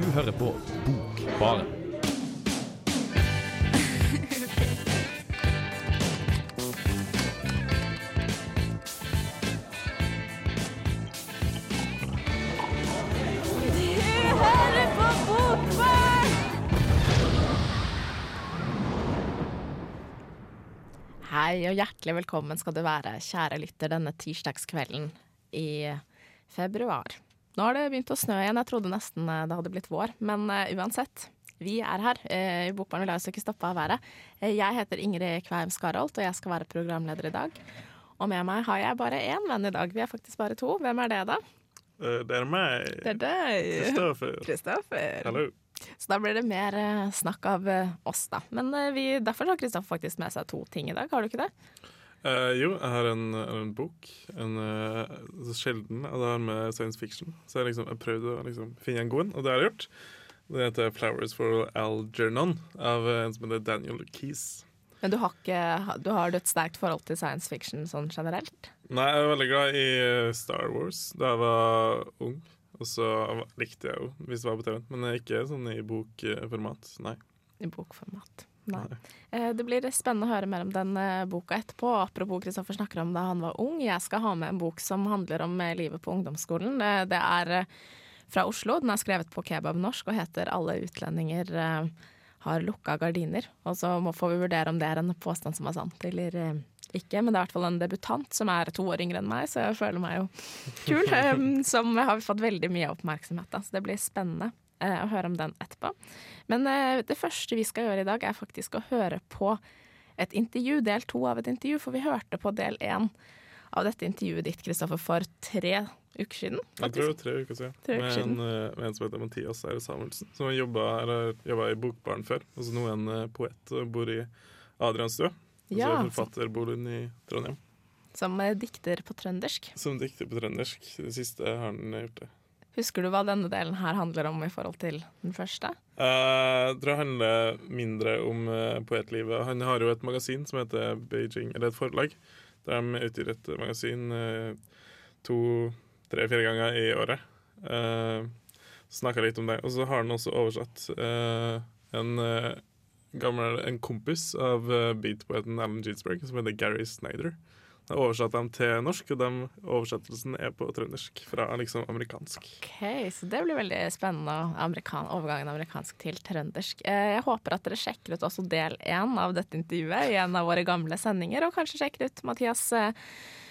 Du hører på Bokbaren. Hei og hjertelig velkommen skal du være, kjære lytter, denne tirsdagskvelden i februar. Nå har det begynt å snø igjen, jeg trodde nesten eh, det hadde blitt vår. Men uh, uansett, vi er her. Uh, I Bokbarn vil jeg ikke stoppe av været. Jeg heter Ingrid Kveim Skarholt, og jeg skal være programleder i dag. Og med meg har jeg bare én venn i dag. Vi er faktisk bare to. Hvem er det, da? det er meg. Det er deg. Kristoffer. Kristoffer. Hallo. Så da blir det mer snakk av oss, da. Men vi, derfor har Kristoffer faktisk med seg to ting i dag, har du ikke det? Uh, jo, jeg har en, en bok. En uh, sjelden Det er med science fiction. Så jeg, liksom, jeg prøvde å liksom, finne en god en, og det har jeg gjort. Det heter 'Flowers for Algernon' av en som heter Daniel Keys. Men du har, ikke, du har et sterkt forhold til science fiction sånn generelt? Nei, jeg er veldig glad i Star Wars da jeg var ung. Og så likte jeg jo hvis det var på TV, men ikke sånn i bokformat. Nei. I bokformat. Nei. Nei. Det blir spennende å høre mer om den boka etterpå. Apropos Kristoffer snakker om da han var ung. Jeg skal ha med en bok som handler om livet på ungdomsskolen. Det er fra Oslo. Den er skrevet på kebabnorsk og heter 'Alle utlendinger har lukka gardiner'. Og så får vi vurdere om det er en påstand som er sant eller ikke. Men det er i hvert fall en debutant som er to år yngre enn meg, så jeg føler meg jo kul. Som har fått veldig mye oppmerksomhet, da. så det blir spennende å høre om den etterpå. Men det første vi skal gjøre i dag, er faktisk å høre på et intervju, del to av et intervju, for vi hørte på del én av dette intervjuet ditt, Kristoffer, for tre uker siden. Faktisk. Jeg tror det var tre uker siden. Tre uker med, siden. En, med en som heter Mathias Eire Samuelsen, som har jobba i Bokbaren før. Altså nå er han poet og bor i Adrianstua. Ja, altså forfatterboligen i Trondheim. Som dikter på trøndersk? Som dikter på trøndersk. Det siste har han gjort det. Husker du hva denne delen her handler om i forhold til den første? Uh, jeg tror det handler mindre om uh, poetlivet. Han har jo et magasin som heter Beijing, eller et forlag. Der de utgir et magasin uh, to, tre, fire ganger i året. Uh, Snakka litt om det. Og så har han også oversatt en gammel en kompis av beatpoeten Alan Ginsberg, som heter Gary Snyder. Jeg har oversatt dem til norsk, og den oversettelsen er på trøndersk. Fra liksom amerikansk. Ok, Så det blir veldig spennende, amerikan overgangen amerikansk til trøndersk. Jeg håper at dere sjekker ut også del én av dette intervjuet i en av våre gamle sendinger, og kanskje sjekker ut Mathias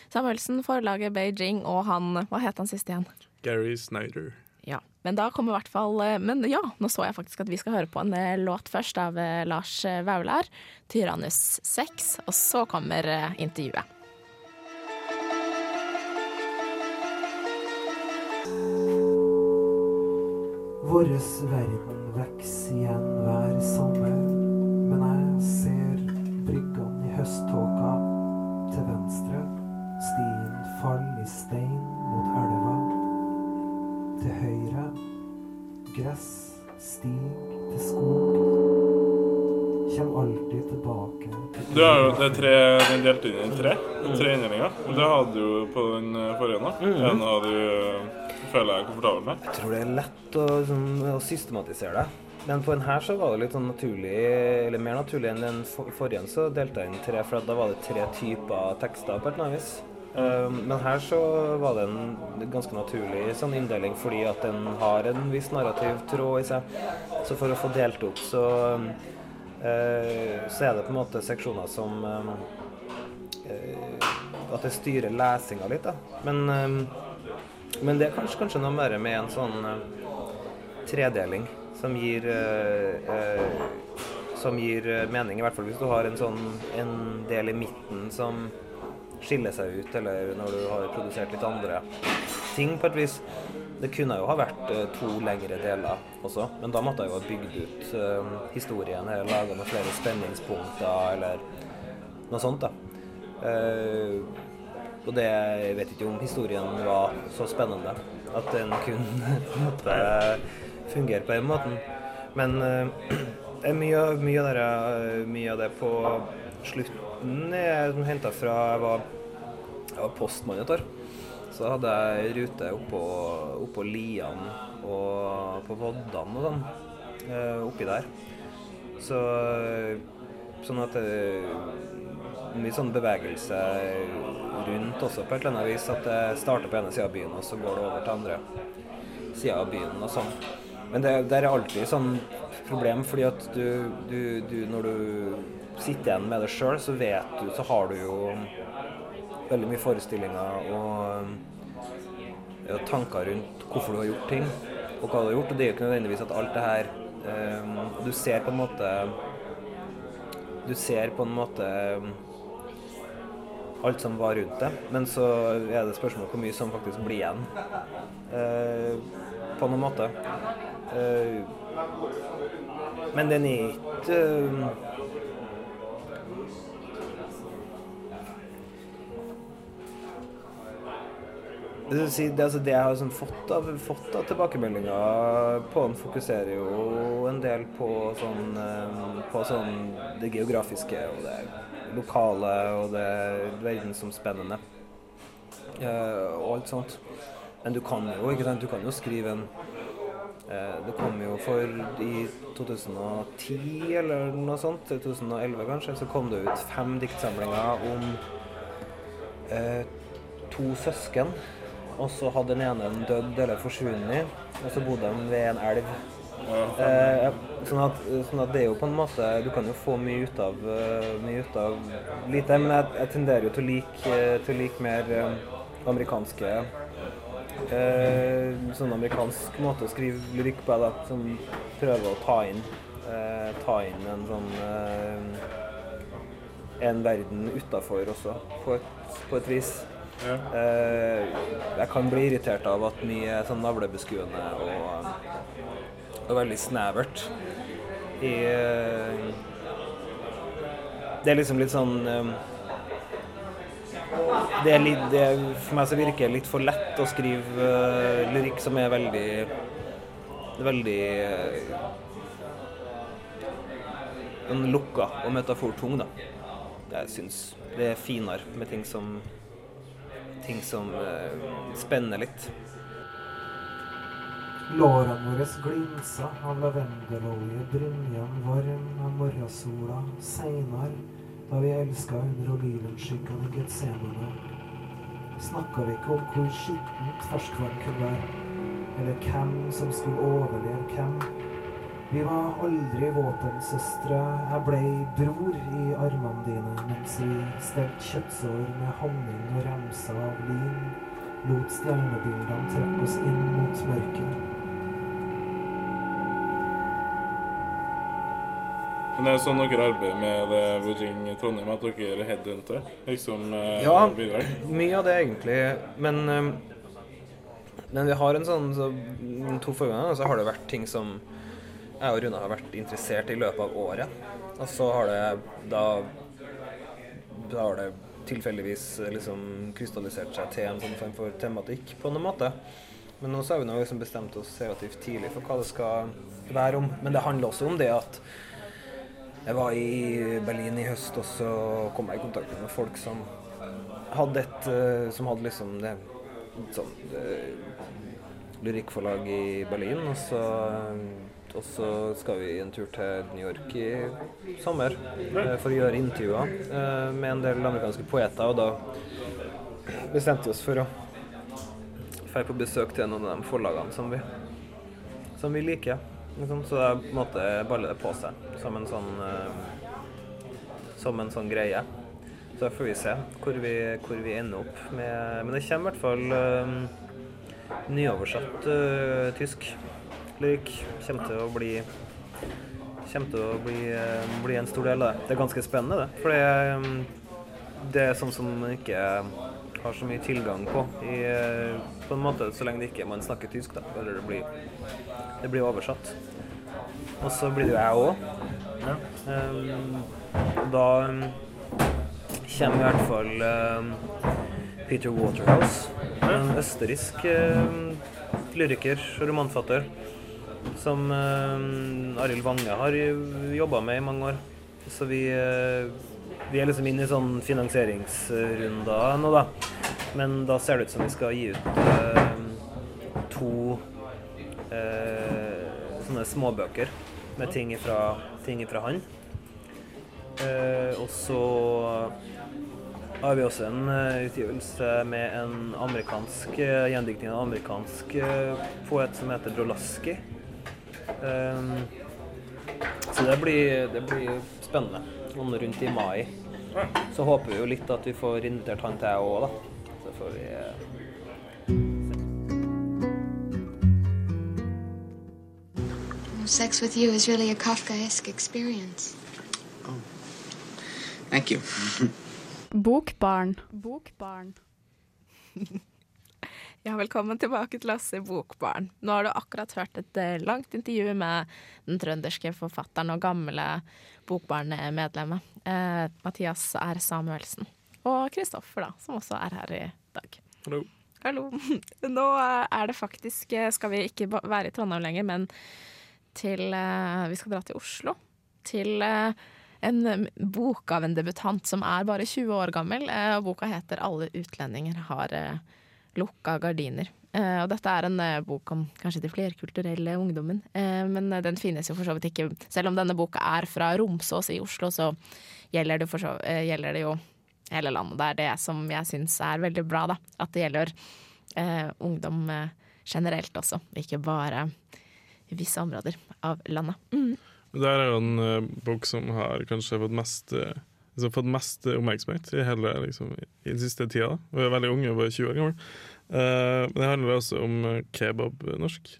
Samuelsen, forlaget Beijing, og han Hva het han sist igjen? Gary Snyder. Ja, men da kommer i hvert fall Men ja, nå så jeg faktisk at vi skal høre på en låt først av Lars Vaular. 'Tyrannus 6', og så kommer intervjuet. Våres verden vokser igjen hver sommer, men jeg ser bryggene i høsttåka til venstre. Stien faller i stein mot elva. Til høyre gress stig til skog. Kjem alltid tilbake. Du har jo, det tre, den delt inn i tre. Tre inndelninger. Det hadde du på den forrige nå. Mhm. En av du føler deg komfortabel med? Jeg tror det er lett å, sånn, å systematisere det. Men på den her så var det litt sånn naturlig, eller mer naturlig enn den for, forrige, så delte jeg inn tre, for da var det tre typer tekster på et eller. Um, men her så var det en ganske naturlig sånn inndeling fordi at den har en viss narrativ tråd i seg. Så for å få delt opp, så, um, uh, så er det på en måte seksjoner som um, uh, At det styrer lesinga litt, da. Men men det er kanskje, kanskje noe mer med en sånn uh, tredeling som gir uh, Som gir mening, i hvert fall hvis du har en sånn en del i midten som skiller seg ut, eller når du har produsert litt andre ting på et vis. Det kunne jo ha vært to lengre deler også, men da måtte jeg jo ha bygd ut historien eller laga noen flere spenningspunkter eller noe sånt, da. Og det, jeg vet ikke om historien var så spennende at den kunne måtte fungere på den måten. Men uh, mye, mye, av det, mye, av det, på slutten er henta fra Jeg var, jeg var postmann et år. så hadde jeg rute oppå, oppå Lian og på Voddan og sånn. eh, Oppi der. Så sånn at mye sånn bevegelse rundt også på et eller annet vis. At det starter på ene sida av byen, og så går det over til andre sida av byen og sånn. Men det, det er alltid sånn problem, fordi at du, du, du Når du sitter igjen med det sjøl, så vet du Så har du jo veldig mye forestillinger og, og tanker rundt hvorfor du har gjort ting, og hva du har gjort. Og det er jo ikke nødvendigvis at alt det her eh, Du ser på en måte Du ser på en måte alt som var rundt det, men så er det spørsmål hvor mye som faktisk blir igjen. Eh, på noen måte. Eh, men den er ikke eh, det, altså det jeg har sånn fått, av, fått av tilbakemeldinger på den, fokuserer jo en del på sånn, eh, på sånn det geografiske og det lokale og det verdensomspennende. Uh, og alt sånt. Men du kan jo ikke sant, du kan jo skrive en uh, Det kom jo for i 2010 eller noe sånt, 2011 kanskje, så kom det ut fem diktsamlinger om uh, to søsken. Og så hadde den ene dødd eller forsvunnet, og så bodde de ved en elv. Eh, sånn, at, sånn at det er jo på en måte Du kan jo få mye ut av, eh, mye ut av lite. Men jeg, jeg tenderer jo til å like, til å like mer eh, amerikanske eh, Sånn amerikansk måte å skrive lyrikk på, da, som prøver å ta inn eh, Ta inn en sånn eh, En verden utafor også, på et, på et vis. Ja. Eh, jeg kan bli irritert av at mye er sånn navlebeskuende og, og veldig snevert. I, eh, det er liksom litt sånn eh, det er litt, det For meg så virker det litt for lett å skrive uh, lyrikk som er veldig Veldig sånn lukka og metafortung, da. Jeg syns det er finere med ting som ting som uh, spenner litt. Lårene våre glinsa av lavendelolje, brynjan varm av morgensola, seinere, da vi elska under olivenskyggene i Getsemane. Snakka vi ikke om hvor skittent ferskvann kunne være, eller hvem som skulle overleve hvem. Vi var aldri våpensøstre, jeg blei bror i armene dine mens vi stelte kjøttsår med honning og remser av lin, lot stjernebildene trekke oss inn mot mørket. Men det er sånn dere arbeider med det i Trondheim, at dere headhunter liksom eh, Ja. bidrag? Mye av det egentlig, men um, Men vi har en sånn så, To forrige ganger så har det vært ting som jeg og Rune har vært interessert i løpet av året. Og så har det da Da har det tilfeldigvis liksom krystallisert seg til en sånn form for tematikk på noen måte. Men nå så har vi nå liksom bestemt oss relativt tidlig for hva det skal være om. Men det handler også om det at jeg var i Berlin i høst, og så kom jeg i kontakt med folk som hadde et eh, Som hadde liksom det sånn eh, lyrikkforlag i Berlin, og så og så skal vi en tur til New York i sommer eh, for å gjøre intervjuer eh, med en del amerikanske poeter. Og da bestemte vi oss for å dra på besøk til noen av de forlagene som vi, som vi liker. Liksom. Så jeg på en det på seg som en sånn uh, som en sånn greie. Så får vi se hvor vi, hvor vi ender opp med Men det kommer i hvert fall uh, nyoversatt uh, tysk lyrikk. Kommer til å bli Kommer til å bli, bli en stor del av det. Det er ganske spennende, det. For det, det er sånn som man ikke har så mye tilgang på i, eh, på en måte, så lenge det ikke man snakker tysk, da. Eller det blir, det blir oversatt. Og så blir det jo jeg òg. da um, kommer i hvert fall um, Peter Waterhouse, en østerriksk um, lyriker og romanfatter som um, Arild Wange har jobba med i mange år. Så vi, vi er liksom inne i sånn finansieringsrunder nå, da. Men da ser det ut som vi skal gi ut eh, to eh, sånne småbøker med ting ifra, ting ifra han. Eh, og så har vi også en eh, utgivelse med en amerikansk uh, gjendiktning av en amerikansk eh, poet som heter Brolaski. Så det blir, det blir spennende. Sånn rundt i mai. Så håper vi jo litt at vi får invitert han til òg, da. Så får vi eh, Sex with you is really a Kafkaesque experience. Thank you. Bokbarn. Bokbarn. Ja, velkommen tilbake til oss i Bokbarn. Nå har du akkurat hørt et eh, langt intervju med den trønderske forfatteren og gamle Bokbarn-medlemmet eh, Mathias R. Samuelsen. Og Kristoffer, da, som også er her i dag. Hallo. Hallo. Nå eh, er det faktisk eh, Skal vi ikke være i Trondheim lenger, men til Vi skal dra til Oslo. Til en bok av en debutant som er bare 20 år gammel. eh, Og boka heter 'Alle utlendinger har lukka gardiner'. Eh, og dette er en eh, bok om kanskje de flerkulturelle ungdommen. Eh, men den finnes jo for så vidt ikke Selv om denne boka er fra Romsås i Oslo, så gjelder det, for så, eh, gjelder det jo hele landet. Det er det som jeg syns er veldig bra, da. At det gjelder eh, ungdom eh, generelt også, ikke bare i visse områder av landet. Mm. Det er jo en eh, bok som har kanskje fått mest eh, som har fått mest oppmerksomhet i hele liksom, i den siste tida. da. Hun er veldig ung, hun var 20 år gammel. Uh, men det handler også om kebab norsk.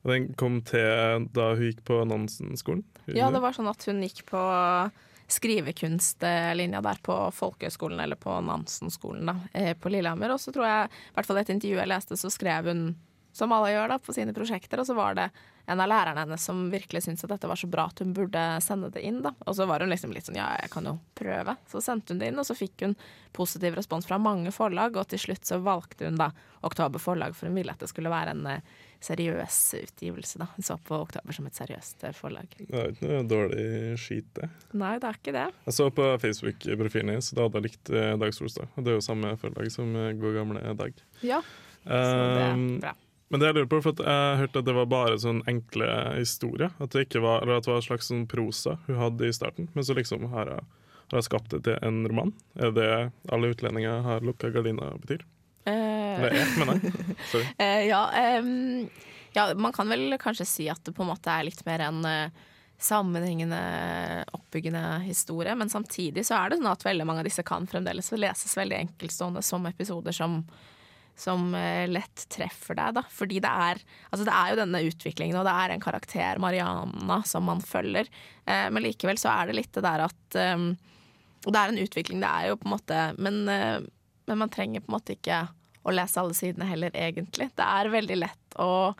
Og Den kom til da hun gikk på Nansen-skolen. Ja, det var sånn at hun gikk på skrivekunstlinja der på Folkehøgskolen, eller på Nansen-skolen da, eh, på Lillehammer. Og så tror jeg, i hvert fall et intervju jeg leste, så skrev hun som alle gjør da, på sine prosjekter, og så var det en av lærerne hennes som virkelig syntes at dette var så bra at hun burde sende det inn. da. Og så var hun liksom litt sånn ja, jeg kan jo prøve. Så sendte hun det inn, og så fikk hun positiv respons fra mange forlag, og til slutt så valgte hun da Oktober forlag, for hun ville at det skulle være en eh, seriøs utgivelse. da. Hun så på Oktober som et seriøst eh, forlag. Det er ikke noe dårlig skit, det. Nei, det er ikke det. Jeg så på Facebook-profilen hennes, da hadde jeg likt eh, Dag Solstad. Og det er jo samme forlag som god gamle Dag. Ja, så det er bra. Men det jeg lurer på, for jeg hørte at det var bare sånn enkle historier. At det ikke var, eller at det var en slags sånn prosa hun hadde i starten. Men så liksom har jeg, har jeg skapt det til en roman. Er det alle utlendinger har lukka gardiner betyr? Eh, Det er, mener jeg. Sorry. eh, ja, um, ja, man kan vel kanskje si at det på en måte er litt mer en eh, sammenhengende, oppbyggende historie. Men samtidig så er det sånn at veldig mange av disse kan fremdeles leses veldig enkeltstående som episoder som som eh, lett treffer deg, da. Fordi det er, altså det er jo denne utviklingen, og det er en karakter, Mariana, som man følger. Eh, men likevel så er det litt det der at Og det er en utvikling, det er jo på en måte Men, eh, men man trenger på en måte ikke å lese alle sidene heller, egentlig. Det er veldig lett å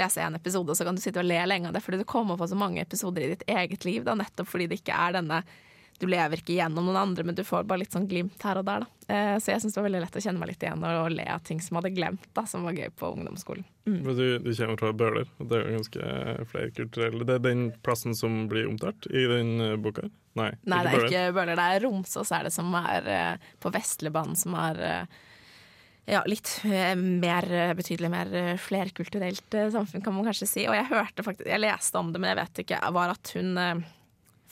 lese en episode, og så kan du sitte og le lenge av det, fordi du kommer på så mange episoder i ditt eget liv, da, nettopp fordi det ikke er denne du lever ikke gjennom noen andre, men du får bare litt sånn glimt her og der. Da. Eh, så jeg syns det var veldig lett å kjenne meg litt igjen og, og le av ting som jeg hadde glemt, da, som var gøy på ungdomsskolen. Men du, du kommer fra Bøler, og det er jo ganske flerkulturelle Det er den plassen som blir omtalt i den eh, boka? Nei, Nei, det er ikke Bøler. det er Romsås er det som er eh, på Vestlebanen, som er eh, ja, litt eh, mer, eh, betydelig mer eh, flerkulturelt eh, samfunn, kan man kanskje si. Og jeg hørte faktisk, jeg leste om det, men jeg vet ikke, var at hun eh,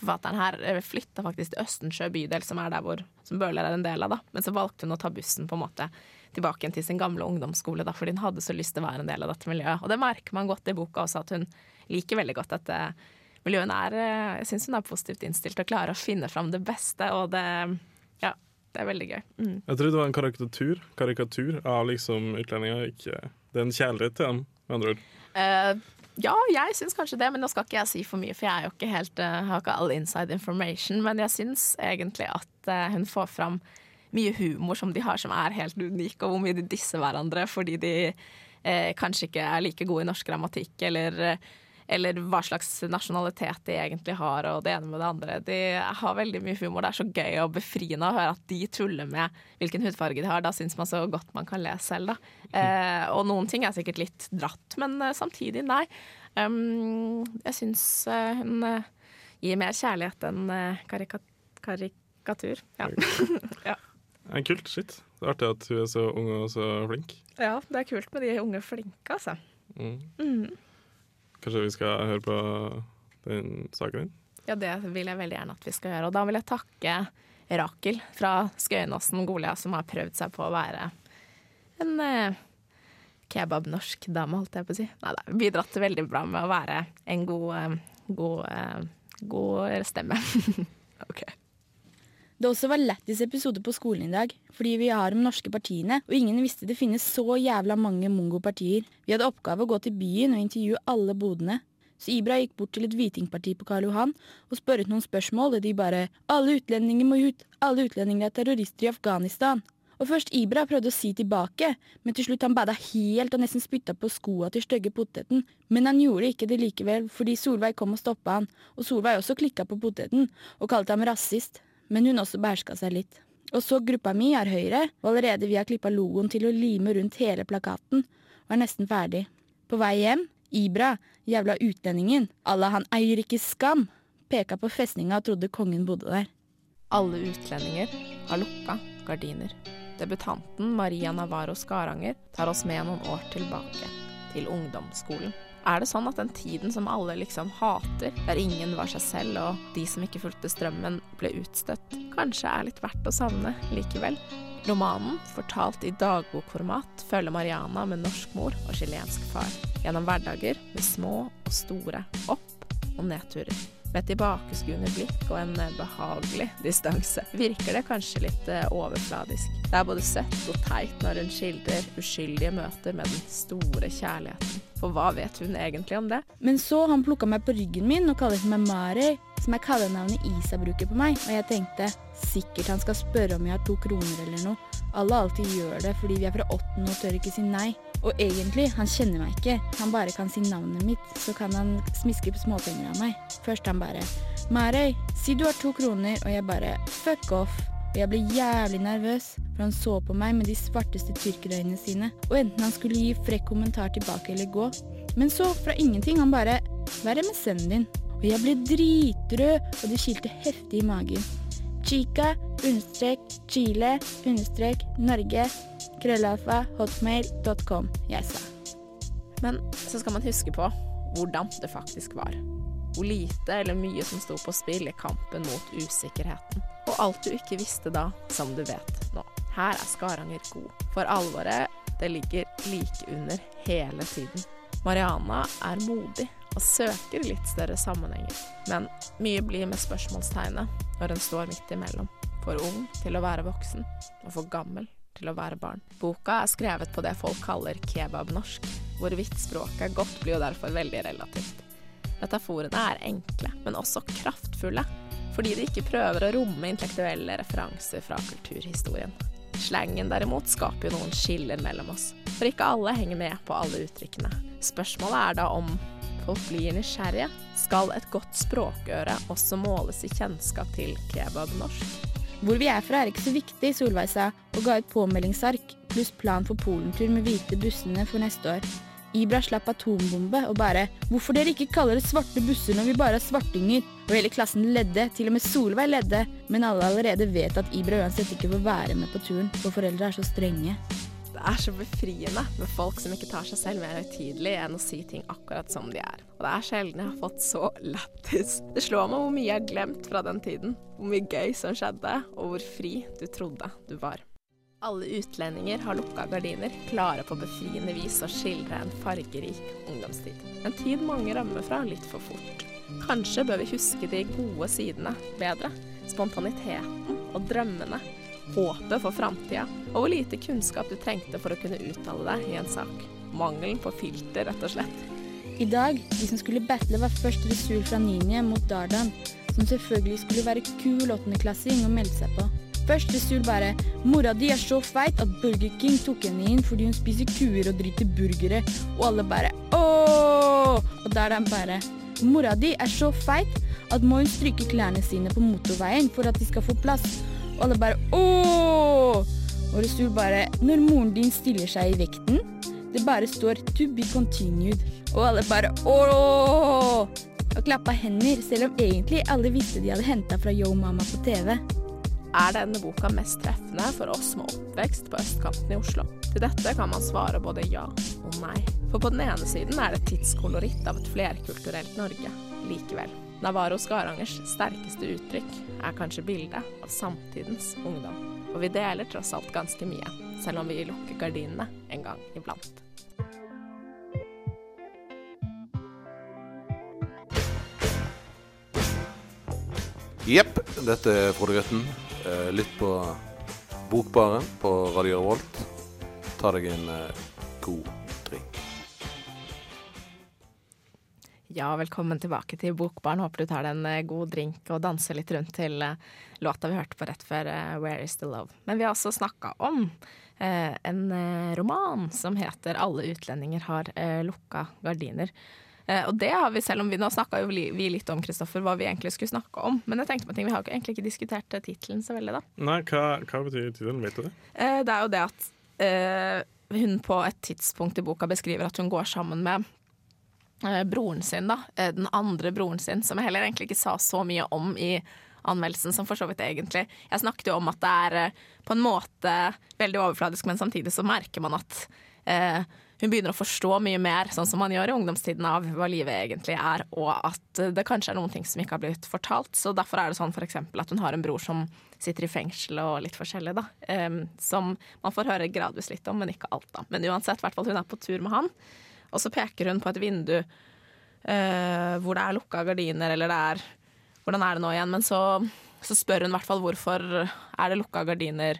Forfatteren her eh, flytta faktisk til Østensjø bydel, som er der hvor som Bøhler er en del av. da. Men så valgte hun å ta bussen på en måte tilbake til sin gamle ungdomsskole, da, fordi hun hadde så lyst til å være en del av dette miljøet. Og det merker man godt i boka også, at hun liker veldig godt dette miljøet. Er, eh, jeg syns hun er positivt innstilt og klarer å finne fram det beste, og det Ja, det er veldig gøy. Mm. Jeg trodde det var en karikatur, karikatur av liksom utlendinger. Ikke, det er en kjærlighet til dem, med andre ord. Eh, ja, jeg syns kanskje det, men nå skal ikke jeg si for mye, for jeg ikke helt, eh, har ikke all inside information. Men jeg syns egentlig at eh, hun får fram mye humor som de har, som er helt unik, og hvor mye de disser hverandre fordi de eh, kanskje ikke er like gode i norsk grammatikk, eller, eh, eller hva slags nasjonalitet de egentlig har, og det ene med det andre. De har veldig mye humor. Det er så gøy og befriende å høre at de tuller med hvilken hudfarge de har. Da syns man så godt man kan le selv, da. Eh, og noen ting er sikkert litt dratt, men eh, samtidig, nei. Um, jeg syns eh, hun eh, gir mer kjærlighet enn karika karikatur. Ja. ja. Ja, kult. Shit. Det er artig at hun er så ung og så flink. Ja, det er kult med de unge flinke, altså. Mm. Mm. Kanskje vi skal høre på den saken din? Ja, det vil jeg veldig gjerne at vi skal gjøre. Og da vil jeg takke Rakel fra Skøyenåsen Golia, som har prøvd seg på å være en eh, kebab-norsk dame, holdt jeg på å si. Nei, da, bidratt veldig bra med å være en god, eh, god, eh, god stemme. OK. Det også var lættis episode på skolen i dag, fordi vi har de norske partiene, og ingen visste det finnes så jævla mange mongopartier. Vi hadde oppgave å gå til byen og intervjue alle bodene. Så Ibra gikk bort til et hvitingparti på Karl Johan og spørret noen spørsmål, og de bare 'Alle utlendinger må ut! Alle utlendinger er terrorister i Afghanistan!' Og først Ibra prøvde å si tilbake, men til slutt han bada helt og nesten spytta på skoa til stygge poteten. Men han gjorde ikke det likevel, fordi Solveig kom og stoppa han, og Solveig også klikka på poteten og kalte ham rasist. Men hun også beherska seg litt. Og så gruppa mi er Høyre, og allerede vi har klippa logoen til å lime rundt hele plakaten, og er nesten ferdig. På vei hjem, Ibra, jævla utlendingen, Allah han eier ikke skam, peka på festninga og trodde kongen bodde der. Alle utlendinger har lukka gardiner. Debutanten Maria Navarro Skaranger tar oss med noen år tilbake, til ungdomsskolen. Er det sånn at den tiden som alle liksom hater, der ingen var seg selv og de som ikke fulgte strømmen ble utstøtt, kanskje er litt verdt å savne likevel? Romanen, fortalt i dagbokformat, følger Mariana med norsk mor og chilensk far gjennom hverdager med små og store opp- og nedturer. Med et tilbakeskuende blikk og en eh, behagelig distanse virker det kanskje litt eh, overfladisk. Det er både søtt og teit når hun skildrer uskyldige møter med den store kjærligheten. For hva vet hun egentlig om det? Men så han plukka meg på ryggen min og kalte meg Mari, som er kallenavnet Isa bruker på meg, og jeg tenkte sikkert han skal spørre om jeg har to kroner eller noe. Alle alltid gjør det fordi vi er fra åttende og tør ikke si nei. Og egentlig, han kjenner meg ikke, han bare kan si navnet mitt, så kan han smiske på småpenger av meg. Først han bare 'Marøy, si du har to kroner, og jeg bare fuck off. Og jeg ble jævlig nervøs, for han så på meg med de svarteste tyrkerøynene sine, og enten han skulle gi frekk kommentar tilbake eller gå. Men så, fra ingenting, han bare Hva er det med sønnen din? Og jeg ble dritrød, og det kilte heftig i magen. Chica, understrek, Chile, understrek, Norge, krøllalfa, hotmail.com, jeg sa. Men så skal man huske på hvordan det faktisk var. Hvor lite eller mye som sto på spill i kampen mot usikkerheten. Og alt du ikke visste da, som du vet nå. Her er Skaranger god. For alvoret, det ligger like under hele tiden. Mariana er modig og søker litt større sammenhenger. Men mye blir med spørsmålstegnet når en står midt imellom. For ung til å være voksen, og for gammel til å være barn. Boka er skrevet på det folk kaller kebabnorsk. Hvorvidt språket er godt, blir jo derfor veldig relativt. Metaforene er enkle, men også kraftfulle, fordi de ikke prøver å romme intellektuelle referanser fra kulturhistorien. Slangen derimot skaper jo noen skiller mellom oss, for ikke alle henger med på alle uttrykkene. Spørsmålet er da om folk blir nysgjerrige. Skal et godt språkøre også måles i kjennskap til kebabnorsk? Hvor vi er fra er ikke så viktig, Solveig sa, og ga ut påmeldingsark pluss plan for polentur med hvite bussene for neste år. Ibra slapp atombombe og bare 'Hvorfor dere ikke kaller det svarte busser når vi bare har svartinger?' Og hele klassen ledde, til og med Solveig ledde, men alle allerede vet at Ibra uansett ikke får være med på turen, for foreldre er så strenge. Det er så befriende med folk som ikke tar seg selv mer høytidelig enn å si ting akkurat som de er. Og det er sjelden jeg har fått så lættis. Det slår meg hvor mye jeg har glemt fra den tiden. Hvor mye gøy som skjedde, og hvor fri du trodde du var. Alle utlendinger har lukka gardiner, klare på befriende vis å skildre en fargerik ungdomstid. En tid mange rømmer fra litt for fort. Kanskje bør vi huske de gode sidene bedre. Spontaniteten og drømmene. Håpet for framtida, og hvor lite kunnskap du trengte for å kunne uttale deg i en sak. Mangelen på filter, rett og slett. I dag, de som skulle battle, var først Resul fra Ninje mot Dardan, som selvfølgelig skulle være kul åttendeklassing og melde seg på. Først Resul bare 'Mora di er så feit at Burger King tok henne inn fordi hun spiser kuer og driter burgere', og alle bare 'ååå', og Dardan bare 'Mora di er så feit at må hun stryke klærne sine på motorveien for at de skal få plass', og alle bare 'ååå', og Resul bare 'Når moren din stiller seg i vekten', det bare står 'to be continued', og alle bare 'ååå' og klappa hender, selv om egentlig alle visste de hadde henta fra Yo Mama på TV. Er denne boka mest treffende for oss med oppvekst på østkanten i Oslo? Til dette kan man svare både ja og nei. For på den ene siden er det tidskoloritt av et flerkulturelt Norge. Likevel. Navarro Skarangers sterkeste uttrykk er kanskje bildet av samtidens ungdom. Og vi deler tross alt ganske mye, selv om vi lukker gardinene en gang iblant. Jepp, dette er Frode Grøtten. Eh, Lytt på Bokbaren på Radio Revolt. Ta deg en eh, god Ja, velkommen tilbake til Bokbarn. Håper du tar deg en eh, god drink og danser litt rundt til eh, låta vi hørte på rett før, eh, 'Where Is The Love'. Men vi har også snakka om en roman som heter 'Alle utlendinger har lukka gardiner'. Eh, og det har vi, selv om vi nå snakka jo vi litt om Kristoffer, hva vi egentlig skulle snakke om. Men jeg tenkte på en ting, vi har jo egentlig ikke diskutert tittelen så veldig, da. Nei, hva, hva betyr tittelen? Vet du det? Eh, det er jo det at eh, hun på et tidspunkt i boka beskriver at hun går sammen med broren sin, da. Eh, den andre broren sin, som jeg heller egentlig ikke sa så mye om i anmeldelsen, som for så vidt egentlig Jeg snakket jo om at det er eh, på en måte veldig overfladisk, men samtidig så merker man at eh, hun begynner å forstå mye mer, sånn som man gjør i ungdomstiden, av hva livet egentlig er, og at eh, det kanskje er noen ting som ikke har blitt fortalt. Så derfor er det sånn eksempel at hun har en bror som sitter i fengsel og litt forskjellig, da. em, som man får høre gradvis litt om, men ikke alt, da. Men uansett, i hvert fall hun er på tur med han. Og så peker hun på et vindu eh, hvor det er lukka gardiner, eller det er Hvordan er det nå igjen? Men så, så spør hun i hvert fall hvorfor er det lukka gardiner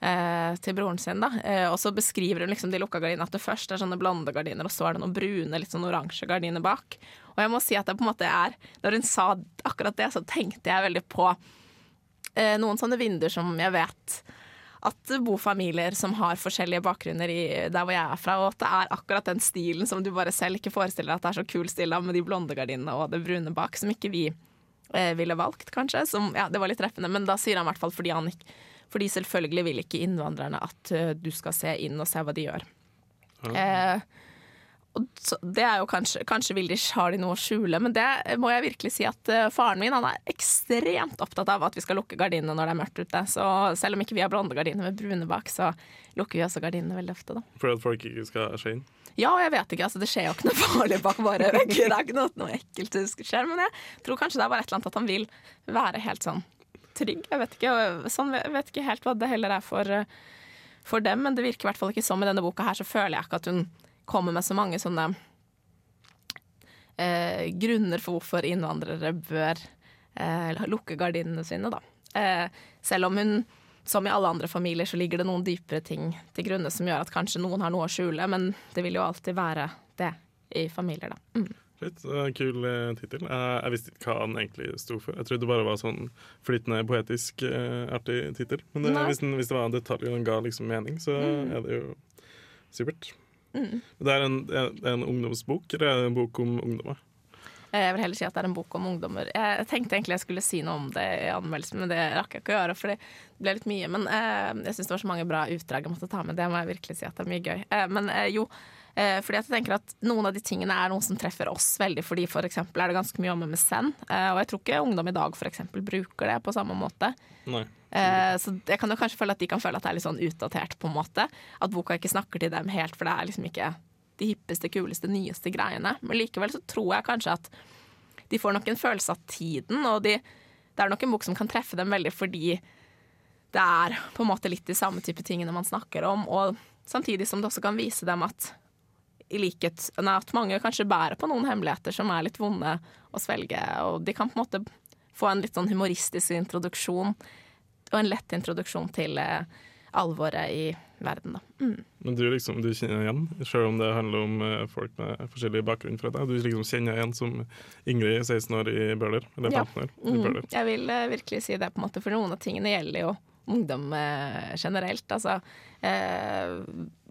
eh, til broren sin, da. Eh, og så beskriver hun liksom de lukka gardinene at det først er sånne blonde gardiner, og så er det noen brune, litt sånn oransje gardiner bak. Og jeg må si at det på en måte er Når hun sa akkurat det, så tenkte jeg veldig på eh, noen sånne vinduer som jeg vet at det bor familier som har forskjellige bakgrunner i der hvor jeg er fra, og at det er akkurat den stilen som du bare selv ikke forestiller deg at det er så kul stil av, med de blonde gardinene og det brune bak, som ikke vi eh, ville valgt, kanskje. Som, ja, det var litt treffende, men da sier han i hvert fall fordi han ikke fordi selvfølgelig vil ikke innvandrerne at uh, du skal se inn og se hva de gjør. Eh, og så, det er jo kanskje, kanskje de, har de noe å skjule, men det må jeg virkelig si at eh, faren min han er ekstremt opptatt av at vi skal lukke gardinene når det er mørkt ute. Så selv om ikke vi har blonde gardiner med brune bak, så lukker vi også gardinene veldig ofte, da. For at folk ikke skal skje inn? Ja, og jeg vet ikke, altså det skjer jo ikke noe farlig bak våre vegger. Det er ikke noe, noe ekkelt skjer, men jeg tror kanskje det er bare et eller annet at han vil være helt sånn trygg. Jeg vet ikke, sånn, jeg vet ikke helt hva det heller er for, eh, for dem, men det virker i hvert fall ikke sånn med denne boka her, så føler jeg ikke at hun kommer med så mange sånne eh, grunner for hvorfor innvandrere bør eh, lukke gardinene sine, da. Eh, selv om hun, som i alle andre familier, så ligger det noen dypere ting til grunne som gjør at kanskje noen har noe å skjule, men det vil jo alltid være det i familier, da. Mm. Litt uh, kul uh, tittel. Uh, jeg visste ikke hva den egentlig sto for. Jeg trodde det bare var sånn flytende poetisk uh, artig tittel. Men det, hvis, den, hvis det var en detalj og den ga liksom mening, så Mm. er det jo supert. Mm. Det er en, en, en ungdomsbok, eller er det en bok om ungdommer? Eh, Jeg vil heller si at det er en bok om ungdommer. Jeg tenkte egentlig jeg skulle si noe om det i anmeldelsen, men det rakk jeg ikke å gjøre, for det ble litt mye. Men eh, jeg syns det var så mange bra utdrag jeg måtte ta med. Det må jeg virkelig si at det er mye gøy. Eh, men eh, jo, eh, fordi jeg tenker at noen av de tingene er noe som treffer oss veldig, fordi for eksempel er det ganske mye om MSN, eh, og jeg tror ikke ungdom i dag for eksempel bruker det på samme måte. Nei. Eh, så jeg kan jo kanskje føle at de kan føle at det er litt sånn utdatert, på en måte. At boka ikke snakker til dem helt, for det er liksom ikke de hippeste, kuleste, nyeste greiene. Men likevel så tror jeg kanskje at de får nok en følelse av tiden, og de, det er nok en bok som kan treffe dem veldig fordi det er på en måte litt de samme type tingene man snakker om, og samtidig som det også kan vise dem at i likhet nei, At mange kanskje bærer på noen hemmeligheter som er litt vonde å svelge, og de kan på en måte få en litt sånn humoristisk introduksjon, og en lett introduksjon til eh, alvoret i verden, da. Mm. Men du liksom, du kjenner igjen, selv om det handler om eh, folk med forskjellig bakgrunn fra deg. Du liksom kjenner igjen som Ingrid, 16 år i Bøler, eller Ja. 15 år i Mm, Bøler. jeg vil eh, virkelig si det, på en måte, for noen av tingene gjelder jo ungdom generelt. Altså, eh,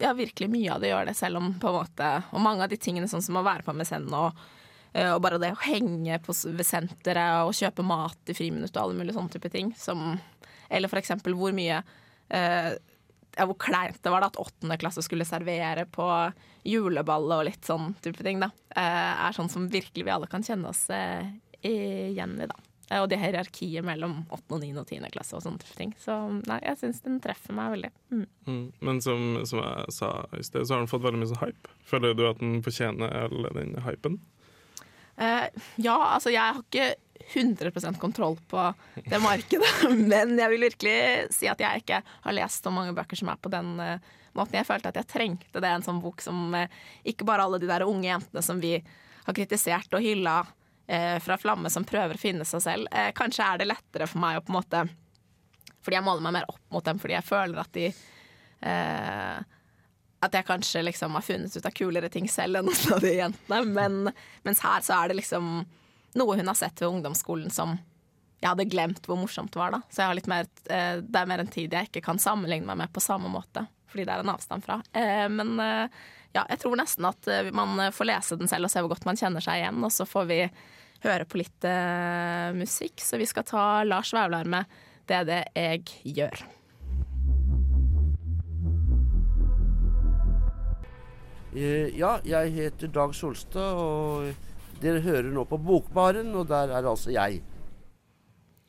ja, virkelig mye av det gjør det, selv om på en måte Og mange av de tingene sånn som å være på MSN og, og bare det å henge på, ved senteret og kjøpe mat i friminuttet og alle mulige sånne type ting. Som, eller eksempel hvor mye eh, ja, hvor kleint det var da at åttende klasse skulle servere på juleball og litt sånn type ting, da. Eh, er sånn som virkelig vi alle kan kjenne oss eh, igjen i, da. Eh, Og det hierarkiet mellom 8. og 9. og 10. klasse og sånne type ting. Så nei, jeg syns den treffer meg veldig. Mm. Mm. Men som, som jeg sa i sted, så har den fått veldig mye sånn hype. Føler du at den fortjener all den hypen? Uh, ja, altså jeg har ikke 100% kontroll på det markedet, men jeg vil virkelig si at jeg ikke har lest så mange bøker som er på den eh, måten. Jeg følte at jeg trengte det, en sånn bok som eh, ikke bare alle de der unge jentene som vi har kritisert og hylla eh, fra Flamme, som prøver å finne seg selv. Kanskje er det lettere for meg å på en måte Fordi jeg måler meg mer opp mot dem, fordi jeg føler at de at jeg kanskje liksom har funnet ut av kulere ting selv enn noen av de jentene. Men, mens her så er det liksom noe hun har sett ved ungdomsskolen som jeg hadde glemt hvor morsomt det var. da Så mer, eh, det er mer en tid jeg ikke kan sammenligne meg med på samme måte. Fordi det er en avstand fra. Eh, men eh, ja, jeg tror nesten at man får lese den selv og se hvor godt man kjenner seg igjen. Og så får vi høre på litt musikk. Så vi skal ta Lars Vaular med 'Det er det jeg gjør'. Ja, jeg heter Dag Solstad, og dere hører nå på Bokbaren, og der er altså jeg.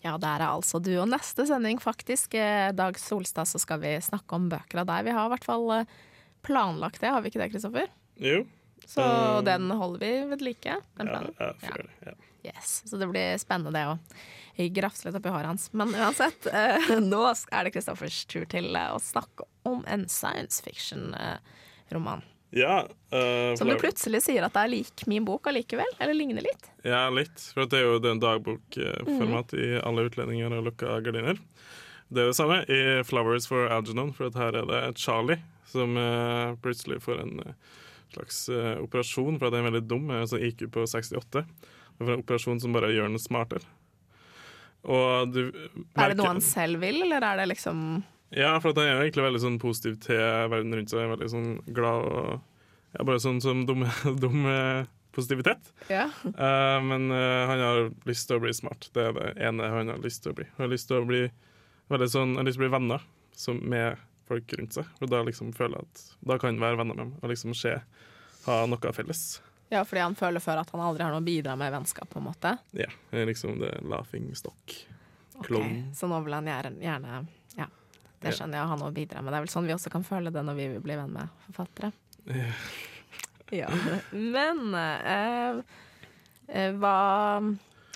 Ja, der er altså du. Og neste sending, faktisk, eh, Dag Solstad, så skal vi snakke om bøker av deg. Vi har i hvert fall eh, planlagt det, har vi ikke det, Kristoffer? Jo. Så Um, den holder vi ved like? Den planen? ja, får gjøre det. Ja. Yes. Så det blir spennende det å grafse litt oppi håret hans. Men uansett, eh, nå er det Kristoffers tur til å snakke om en science fiction-roman. Ja, uh, Som du plutselig sier at det er lik min bok allikevel? Eller ligner litt? Ja, litt. For det er jo den en dagbokformat i alle utlendinger og lukka gardiner. Det er det samme i 'Flowers for Algernon', for her er det Charlie som uh, plutselig får en uh, slags eh, operasjon for at han er veldig dum, altså IQ på 68. Det er en operasjon som bare gjør den smartere. Og du Er det noe han selv vil, eller er det liksom Ja, for at han er jo egentlig veldig sånn positiv til verden rundt seg. Veldig sånn glad og ja, Bare sånn som dum, dum eh, positivitet. Ja. Uh, men uh, han har lyst til å bli smart. Det er det ene han har lyst til å bli. Han har lyst til å bli veldig sånn, han har lyst til å bli venner som, med folk rundt seg. For da liksom føler jeg at da kan han være venner med dem og liksom se, ha noe felles. Ja, fordi han føler før at han aldri har noe å bidra med i vennskap, på en måte. Ja, det er liksom det laughing stock. Ok, Okay, Så nå vil han gjerne, det skjønner jeg, ha noe å bidra med. Det er vel sånn vi også kan føle det når vi vil bli venn med forfattere. Ja. Men eh, eh, hva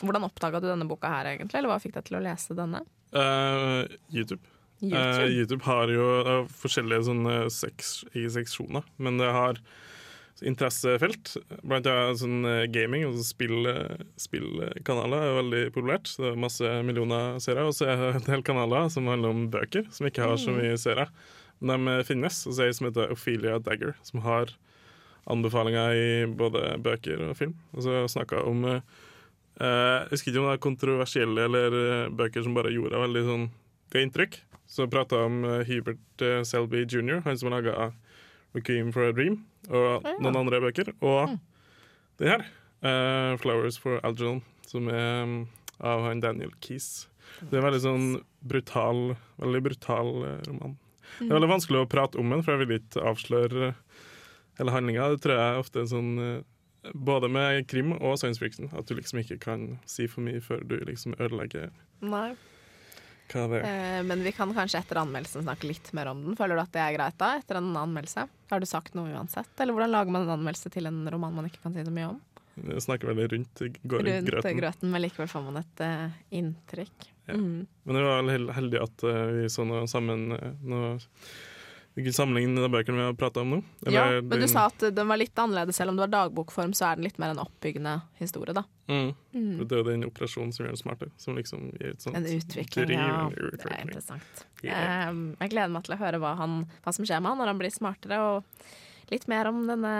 Hvordan oppdaga du denne boka her, egentlig? Eller hva fikk deg til å lese denne? Uh, YouTube. YouTube? Uh, YouTube har jo uh, forskjellige sånne seks, i seksjoner, men det har interessefelt. Blant annet sånn eh, gaming og spill, eh, spillkanaler er veldig populært. Så det er masse millioner seere. Og så er det en del kanaler som handler om bøker, som ikke har så mye seere. Men de finnes, og så er det som heter Ophelia Dagger, som har anbefalinger i både bøker og film. Og så snakka om eh, Jeg husker ikke om det er kontroversielle eller eh, bøker som bare gjorde veldig sånn det inntrykk. Så prata jeg om eh, Hubert eh, Selby jr., han som laga 'Requiem for a Dream', og ja. noen andre bøker. Og det her, uh, 'Flowers for Algernon', som er um, av han Daniel Keys. Det er en veldig sånn brutal, veldig brutal roman. roman. Det er veldig vanskelig å prate om den, for jeg vil ikke avsløre eh, hele handlinga. Det tror jeg er ofte en sånn eh, Både med krim og science fiction. At du liksom ikke kan si for mye før du liksom ødelegger Nei. Eh, men vi kan kanskje etter anmeldelsen snakke litt mer om den. Føler du at det er greit da, etter en anmeldelse? Har du sagt noe uansett? Eller hvordan lager man en anmeldelse til en roman man ikke kan si så mye om? Jeg snakker veldig rundt, går Rundt grøten. grøten, men likevel får man et uh, inntrykk. Ja. Mm. Men det var hel- heldig at uh, vi så noe sammen uh, noe, Vi kunne sammenligne de bøkene vi har prata om nå. Ja, men du sa at den var litt annerledes. Selv om det var dagbokform, så er den litt mer en oppbyggende historie, da. mm. Mm. Det er jo den operasjonen som gjør den smarte, Som liksom gir et sånt En utvikling, driv, ja. en Det er interessant. Yeah. Jeg gleder meg til å høre hva, han, hva som skjer med han når han blir smartere, og litt mer om denne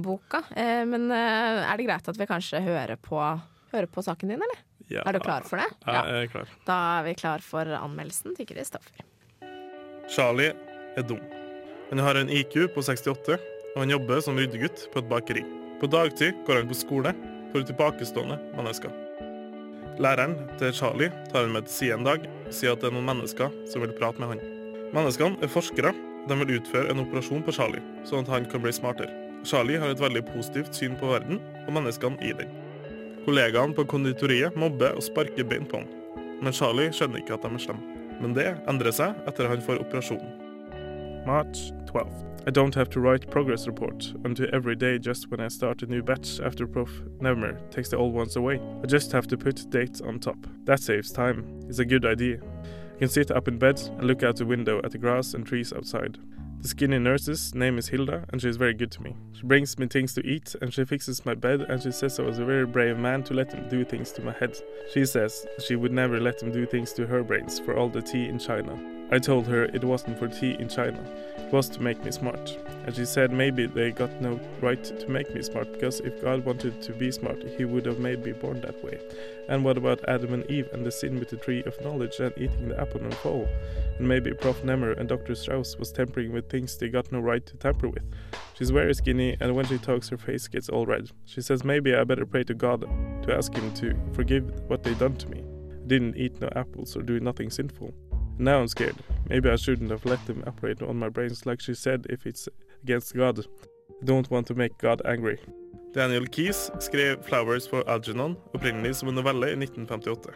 boka. Eh, men eh, er det greit at vi kanskje hører på, hører på saken din, eller? Ja. Er du klar for det? Jeg er klar. Da er vi klar for anmeldelsen til Kristoffer. Charlie er dum. Han har en IQ på 68, og han jobber som ryddegutt på et bakeri. På dagtid går han på skole for tilbakestående mennesker. Læreren til Charlie tar han med til side en dag og sier at det er noen mennesker som vil prate med han. Menneskene er forskere. De vil utføre en operasjon på Charlie, sånn at han kan bli smartere. Charlie har et veldig positivt syn på verden og menneskene i den. Kollegaene på konditoriet mobber og sparker bein på han. Men Charlie skjønner ikke at de er slemme. Men det endrer seg etter han får operasjonen. March 12th. I don't have to write progress report until every day just when I start a new batch after Prof. Nevmer takes the old ones away. I just have to put dates on top. That saves time. It's a good idea. I can sit up in bed and look out the window at the grass and trees outside. The skinny nurse's name is Hilda, and she is very good to me. She brings me things to eat, and she fixes my bed, and she says I was a very brave man to let him do things to my head. She says she would never let him do things to her brains for all the tea in China. I told her it wasn't for tea in China, it was to make me smart. And she said maybe they got no right to make me smart because if God wanted to be smart, he would have made me born that way. And what about Adam and Eve and the sin with the tree of knowledge and eating the apple and fall? And maybe Prof. Nemmer and Dr. Strauss was tampering with things they got no right to tamper with. She's very skinny, and when she talks, her face gets all red. She says maybe I better pray to God to ask him to forgive what they done to me. I didn't eat no apples or do nothing sinful. Now I'm scared. Maybe I shouldn't have let them operate on my brains like she said if it's against God. I don't want to make God angry. Daniel Keys skrev 'Flowers for Algernon' opprinnelig som en novelle i 1958,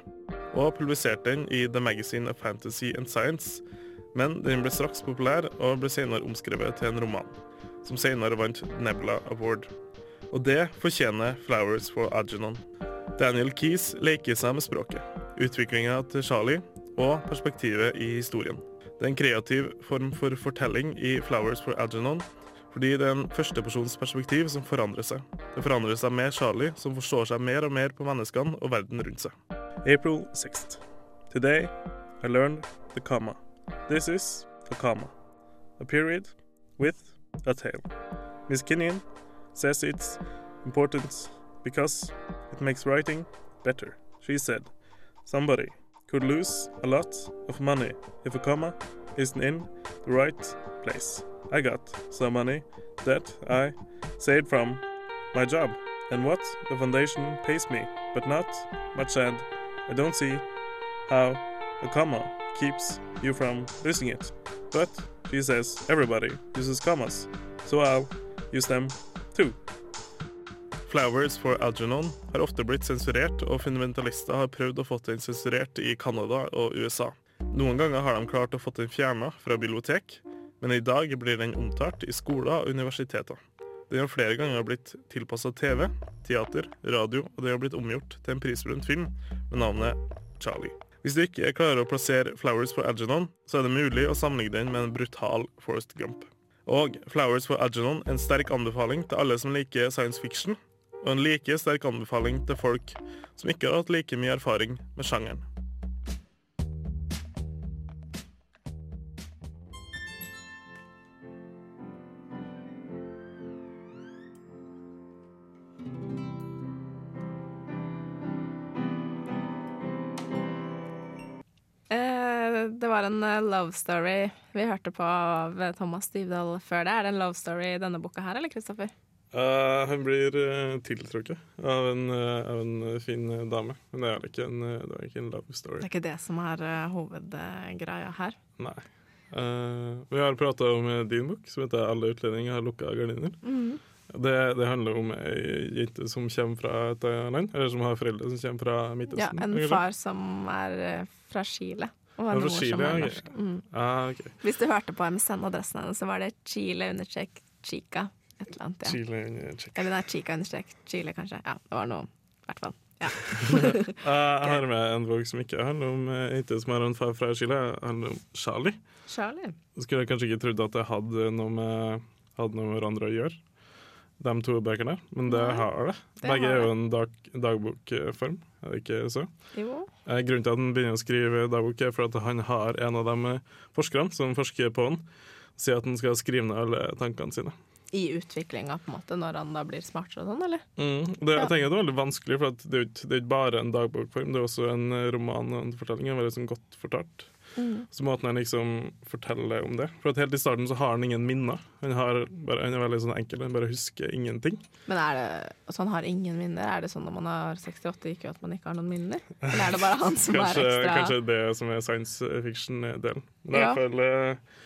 og publiserte den i The Magazine of Fantasy and Science, men den ble straks populær og ble senere omskrevet til en roman, som senere vant Nebula Award. Og det fortjener 'Flowers for Algernon'. Daniel Keys leker seg med språket, utviklinga til Charlie og perspektivet i historien. Det er en kreativ form for fortelling i 'Flowers for Algernon', fordi det er en førstepersons perspektiv som forandrer seg. Det forandrer seg med Charlie, som forstår seg mer og mer på menneskene og verden rundt seg. April 6th. Today I learned the comma. This is a comma. A period with a tail. Miss Kinnian says it's important because it makes writing better. She said, somebody could lose a lot of money if a comma isn't in the right place. I got some money that I saved from my job and what the foundation pays me, but not much and I don't see how a comma keeps you from losing it. But she says everybody uses commas, so I'll use them too. Flowers for Algernon har ofte blitt sensurert, og fundamentalister har prøvd å få den sensurert i Canada og USA. Noen ganger har de klart å få den fjerna fra bibliotek, men i dag blir den omtalt i skoler og universiteter. Den har flere ganger blitt tilpassa TV, teater, radio, og den har blitt omgjort til en prisbelønt film med navnet Charlie. Hvis du ikke klarer å plassere Flowers for Algernon, så er det mulig å sammenligne den med en brutal Forest Gump. Og Flowers for Algernon er en sterk anbefaling til alle som liker science fiction, og en like sterk anbefaling til folk som ikke har hatt like mye erfaring med sjangeren. En eh, love story vi hørte på av eh, Thomas Styvdal før det. Er det en love story i denne boka her, eller Kristoffer? Uh, han blir uh, tiltrukket av en, uh, av en eh, fin eh, dame, men det er ikke en, eh, det er ikke en love story. Det er ikke det som er eh, hovedgreia her. Nei. Eh, vi har prata om eh, din bok, som heter 'Alle utlendinger har lukka gardiner'. Mhm. Det, det handler om ei jente som kommer fra et eh, land, eller som har foreldre som kommer fra Midtøsten. Ja, en far som er eh, fra Chile. En mor Chile, som er ja, ok. norsk. Mm. Ah, okay. Hvis du hørte på MSN-adressen hennes, så var det Chile understrek Chica. Et eller annet, ja. Chile understrek. Eller nei, Chica understrek Chile, kanskje. Ja, det var noe. I hvert fall. Ja. Eh, jeg har med en bok som ikke handler om Ikke som er en far fra Chile. Jeg handler om Charlie. Charlie. Skulle jeg kanskje ikke trodd at det hadde noe med, hadde noe med hverandre å gjøre, de to bøkene, men det har det. det Begge er jo en dag, dagbokform, er det ikke så? Jo. Eh, Grunnen til at han begynner å skrive dagbok, er for at han har en av de eh, forskerne som forsker på han, sier at han skal skrive ned alle tankene sine. I utviklinga, på en måte, når han da blir smartere og sånn, eller? Mm. Det. Jeg tenker det er veldig vanskelig, for det er jo ikke, det bare en dagbokform, det er også en eh, roman og en fortelling. En veldig sånn godt fortalt. Mm. Så måten han liksom forteller om det For at helt i starten så har han ingen minner. Han, har bare, han er veldig sånn enkel, han bare husker ingenting. Men er det altså han har ingen minner? Er det sånn når man har 68 IQ at man ikke har noen minner? Eller er det bare han som kanskje, er ekstra kanskje det som er science fiction-delen. Men i Ja. hvert fall eh,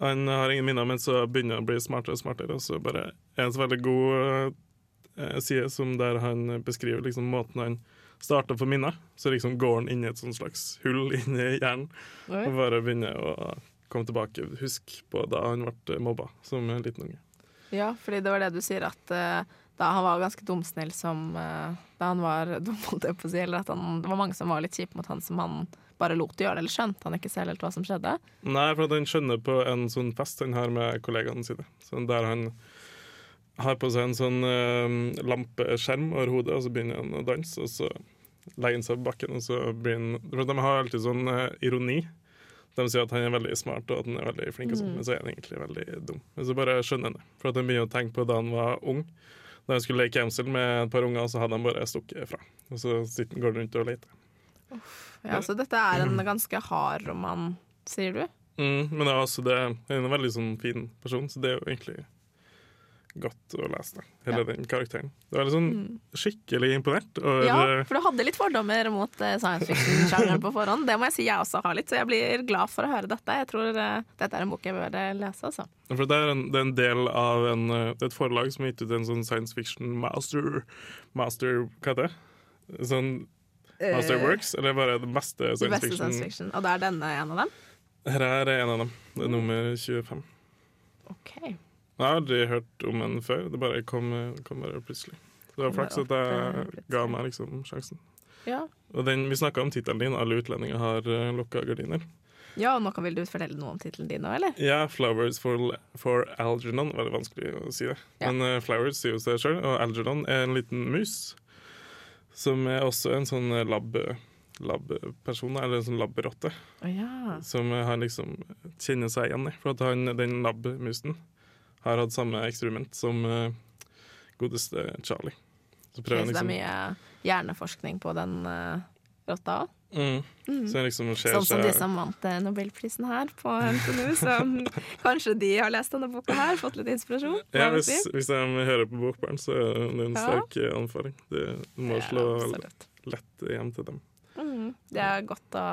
Han har ingen minner, men så begynner han å bli smartere og smartere, og så bare er en så veldig god eh, side som der han beskriver liksom måten han starta for minner. Så liksom går han inn i et sånt slags hull inni hjernen Oi. og bare begynner å komme tilbake. Husk på da han ble mobba som en liten unge. Ja, fordi det var det du sier, at uh, da han var ganske dumsnill som uh, Da han var dum, holdt jeg på å si, eller at han, det var mange som var litt kjipe mot han som han bare lot gjøre det, eller skjønte han ikke selv helt hva som skjedde. Nei, for at han skjønner på en sånn fest han har med kollegaene sine. Sånn der han har på seg en sånn uh, lampeskjerm over hodet, og så begynner han å danse, og så legger han seg på bakken, og så blir han For de har alltid sånn uh, ironi. De sier at han er veldig smart og at han er veldig flink, og sånn, Mm. men så er han egentlig veldig dum. Men så bare skjønner han det. For at han begynner å tenke på da han var ung. Da han skulle leke gjemsel med et par unger, så hadde han bare stukket fra. Og så sitter, går han rundt og leter. Uff, Ja, Så dette er en ganske hard roman, sier du? Mm, men det er også det, han er en veldig sånn fin person, så det er jo egentlig godt å lese det. Hele Ja. den karakteren. Det var Mm. skikkelig imponert Ja, for du hadde litt fordommer mot eh, science fiction-sjangeren på forhånd. Det må jeg si jeg også har litt, så jeg blir glad for å høre dette. Jeg tror eh, dette er en bok jeg bør eh, lese, altså. For det er, en, det er en del av en, eh, et forlag som har gitt ut en sånn science fiction master Master Hva heter det? Sånn Masterworks? Eller bare det beste science beste science fiction? fiction. Og da er denne en av dem? Her er en av dem. Det er nummer 25. OK. Jeg har aldri hørt om den før. Det bare kom, kom bare plutselig. Så det var flaks at jeg ga meg liksom sjansen. Ja. Og den, Vi snakka om tittelen din. Alle utlendinger har uh, lukka gardiner. ja, og nå vil du fortelle noe om tittelen din òg, eller? Ja, 'Flowers for, for Algernon'. Veldig vanskelig å si det. Ja. Men uh, Flowers sier jo seg sjøl, og Algernon er en liten mus. Som er også en sånn lab-person, lab-person, eller en sånn lab-rotte. Å ja. Som eh, han liksom kjenner seg igjen i. For at han, den lab-musen har hatt samme eksperiment som eh, godeste Charlie. Så prøver så det er liksom mye hjerneforskning på den uh, rotta òg? mm. Mm. Så liksom Sånn som de som vant eh, Nobelprisen her på NTNU. Så kanskje de har lest denne boka her, fått litt inspirasjon? ja, hvis, hvis de hører på Bokbarn, så er det en Ja. sterk eh, anbefaling. Det må Ja, slå absolutt. lett hjem til dem. Mm, det er godt å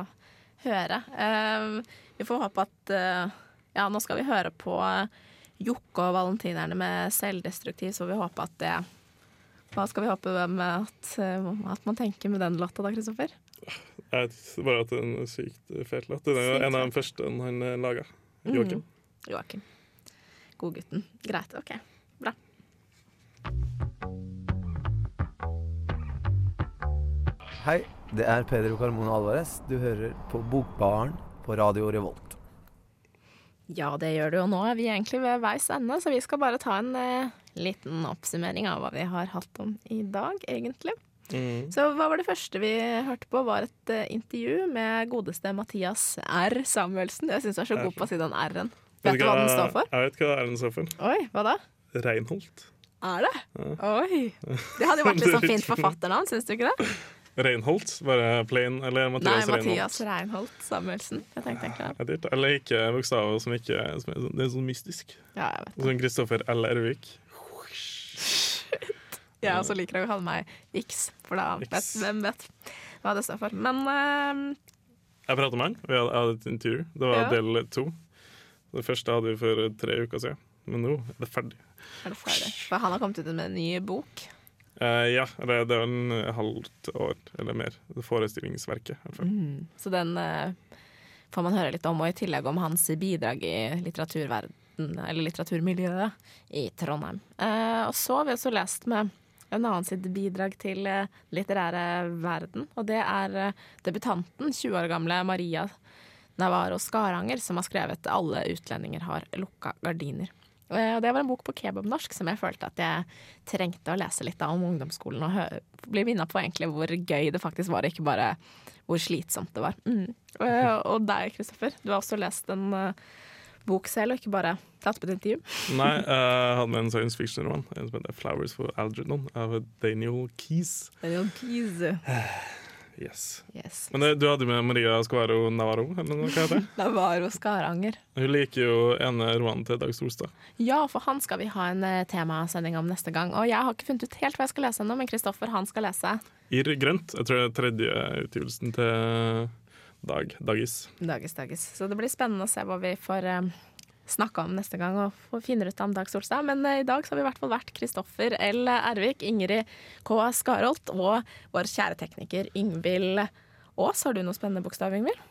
høre. Uh, vi får håpe at uh, Ja, nå skal vi høre på eh, Jokke og valentinerne med selvdestruktiv, så vi håper at det Hva skal vi håpe med at, eh, at man tenker med den låta da, Kristoffer? Jeg vet bare at det er en sykt fet låt. Det er jo en av de første han eh, laga. Joakim. Mm, Joakim. Godgutten. Greit. OK. Bra. Hei, det er Pedro Carmona Alvarez. Du hører på Bokbaren på Radio Revolt. Ja, det gjør du. Og nå er vi egentlig ved veis ende, så vi skal bare ta en eh, liten oppsummering av hva vi har hatt om i dag, egentlig. Mm. Så hva var det første vi hørte på, var et eh, intervju med godeste Mathias R. Samuelsen. Jeg syns du er så god på å si den R-en. Vet du hva den står for? Jeg vet hva den står for. Oi, hva da? Reinholt. Er det? Ja. Oi. Det hadde jo vært litt sånn fint forfatternavn, syns du ikke det? Reinholt, bare plain, eller Nei, Mathias Reinholt. Mathias Reinholt Samuelsen. Jeg tenkte egentlig det. Er. Eller ikke bokstaver som ikke som er sånn, Det er sånn mystisk. Ja, jeg vet Sånn Kristoffer L. Ervik. Jeg også liker å kalle meg X, for da vet hvem vet hva det står for. Men uh, Jeg prata med han. Vi hadde et intervju. Det var Ja. del to. Det første hadde vi for tre uker siden. Men nå er det ferdig. er det ferdig? For han har kommet ut med en ny bok. Eh, ja, det, det er en halvt år eller mer. Forestillingsverket. Mm. Så den uh, får man høre litt om, og i tillegg om hans bidrag i eller litteraturmiljøet i Trondheim. Uh, og så har vi også lest med en annen sitt bidrag til litterære verden, og det er debutanten, 20 år gamle Maria Navarro Skaranger, som har skrevet 'Alle utlendinger har lukka gardiner'. Eh, Og det var en bok på kebabnorsk som jeg følte at jeg trengte å lese litt av om ungdomsskolen, og bli minna på egentlig hvor gøy det faktisk var, ikke bare hvor slitsomt det var. Mm. Eh, Og deg, Kristoffer, du har også lest en eh, bok selv, og ikke bare tatt på et intervju. Nei, jeg hadde med en science fiction-roman en som heter 'Flowers for Algernon' av Daniel Keys. Daniel Keys. Yes. Yes. Men du hadde med Maria Squaro Navarro, eller hva heter det? Navarro Skaranger. Hun liker jo ene romanen til Dag Solstad. Ja, for han skal vi ha en eh, temasending om neste gang. Og jeg har ikke funnet ut helt hva jeg skal lese ennå, men Kristoffer han skal lese Irr grønt. Jeg tror det er tredje utgivelsen til Dag. Dagis. Dagis Dagis. Så det blir spennende å se hva vi får snakke om neste gang og finner ut om Dag Solstad. Men eh, i dag så har vi i hvert fall vært Kristoffer L. Ervik, Ingrid K. Skarholt og vår kjære tekniker Yngvild Aas. Har du noe spennende bokstav, Yngvild?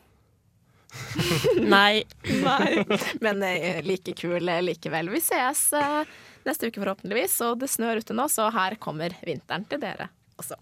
Nei. Nei. Men eh, like kul likevel. Vi ses eh, neste uke forhåpentligvis, og det snør ute nå, så her kommer vinteren til dere også.